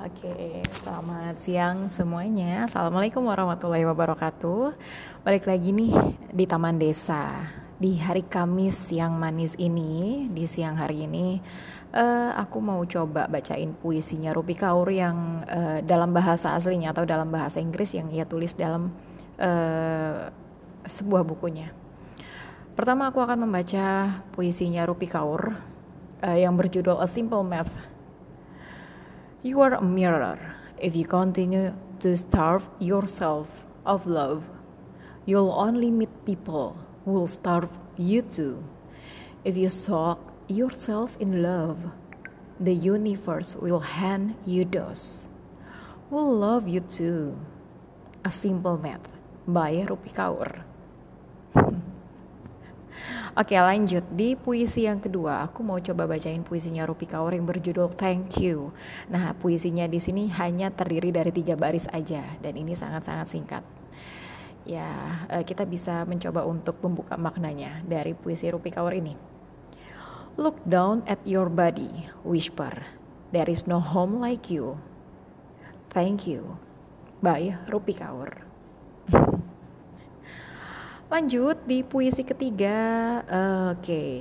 Oke, selamat siang semuanya. Assalamualaikum warahmatullahi wabarakatuh. Balik lagi nih di Taman Desa di hari Kamis yang manis ini. Di siang hari ini, uh, aku mau coba bacain puisinya Rupi Kaur yang uh, dalam bahasa aslinya atau dalam bahasa Inggris yang ia tulis dalam uh, sebuah bukunya. Pertama, aku akan membaca puisinya Rupi Kaur uh, yang berjudul A Simple Math You are a mirror. If you continue to starve yourself of love, you'll only meet people who will starve you too. If you soak yourself in love, the universe will hand you those will love you too. A Simple Math by Rupi Kaur. Oke lanjut di puisi yang kedua aku mau coba bacain puisinya Rupi Kaur yang berjudul Thank You. Nah puisinya di sini hanya terdiri dari tiga baris aja dan ini sangat-sangat singkat. Ya eh, kita bisa mencoba untuk membuka maknanya dari puisi Rupi Kaur ini. Look down at your body, whisper. There is no home like you. Thank you. By Rupi Kaur. Lanjut di puisi ketiga. Uh, Oke. Okay.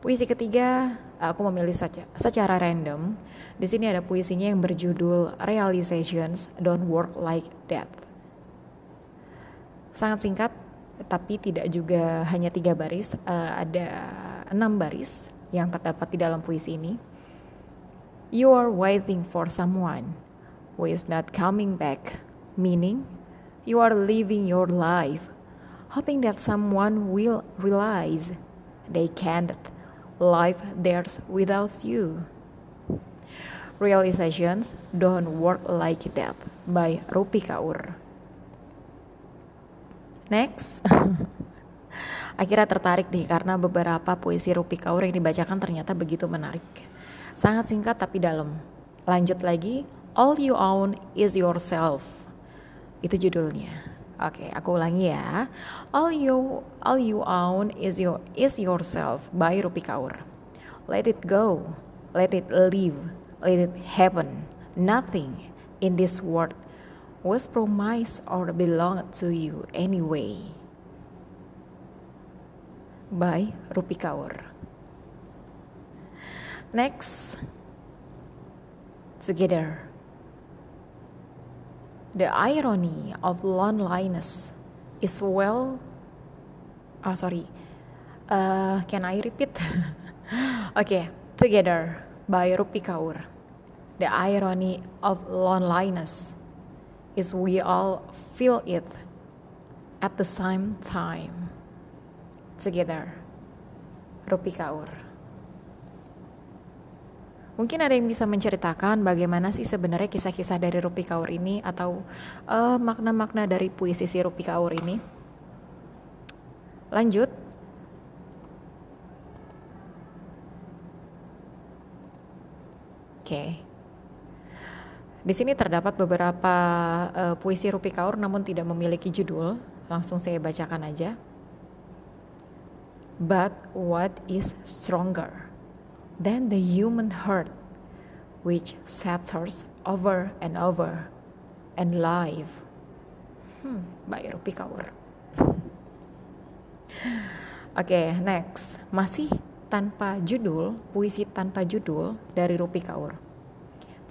Puisi ketiga aku memilih saja secara random. Di sini ada puisinya yang berjudul Realizations Don't Work Like That. Sangat singkat, tapi tidak juga hanya tiga baris. Uh, ada enam baris yang terdapat di dalam puisi ini. You are waiting for someone who is not coming back, meaning you are living your life hoping that someone will realize they can't live theirs without you. Realizations don't work like that by Rupi Kaur. Next. Akhirnya tertarik nih karena beberapa puisi Rupi Kaur yang dibacakan ternyata begitu menarik. Sangat singkat tapi dalam. Lanjut lagi, All You Own Is Yourself. Itu judulnya. Oke, okay, aku ulangi ya. All you all you own is your is yourself by Rupi Kaur. Let it go. Let it live. Let it happen. Nothing in this world was promised or belonged to you anyway. By Rupi Kaur. Next, together. The irony of loneliness is well. Oh sorry. Uh, can I repeat? okay, together by Rupi Kaur. The irony of loneliness is we all feel it at the same time. Together, Rupi Kaur. Mungkin ada yang bisa menceritakan bagaimana sih sebenarnya kisah-kisah dari Rupi Kaur ini atau eh, makna-makna dari puisi si Rupi Kaur ini. Lanjut. Oke. Okay. Di sini terdapat beberapa uh, puisi Rupi Kaur namun tidak memiliki judul. Langsung saya bacakan aja. But what is stronger? Than the human heart, which shatters over and over and live. Hmm, Mbak Rupi Kaur. Oke, okay, next. Masih tanpa judul, puisi tanpa judul dari Rupi Kaur.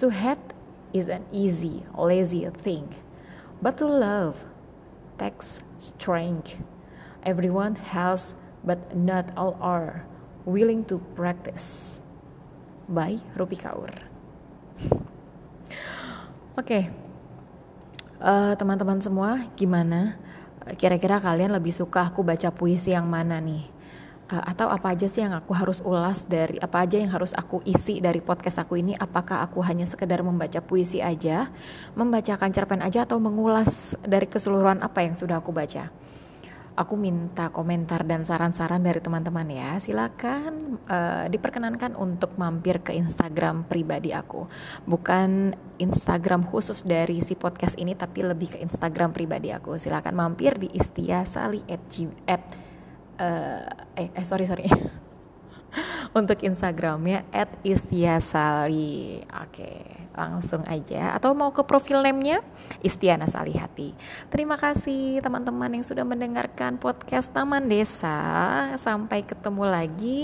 To hate is an easy, lazy thing, but to love takes strength. Everyone has, but not all are willing to practice by Rupi Kaur. Oke, okay. uh, eh, teman-teman semua, gimana? Kira-kira kalian lebih suka aku baca puisi yang mana nih? Uh, atau apa aja sih yang aku harus ulas dari apa aja yang harus aku isi dari podcast aku ini? Apakah aku hanya sekedar membaca puisi aja, membacakan cerpen aja, atau mengulas dari keseluruhan apa yang sudah aku baca? Aku minta komentar dan saran-saran dari teman-teman ya. Silakan uh, diperkenankan untuk mampir ke Instagram pribadi aku. Bukan Instagram khusus dari si podcast ini tapi lebih ke Instagram pribadi aku. Silakan mampir di istiasali at, at uh, eh, eh sorry sorry Untuk Instagramnya @istiasali. Oke, langsung aja. Atau mau ke profil name-nya Istiana Salihati. Terima kasih teman-teman yang sudah mendengarkan podcast Taman Desa. Sampai ketemu lagi.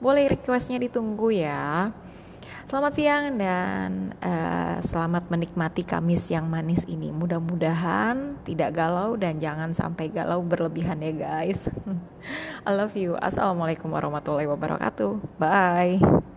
Boleh requestnya ditunggu ya. Selamat siang dan uh, selamat menikmati Kamis yang manis ini. Mudah-mudahan tidak galau dan jangan sampai galau berlebihan ya guys. I love you. Assalamualaikum warahmatullahi wabarakatuh. Bye.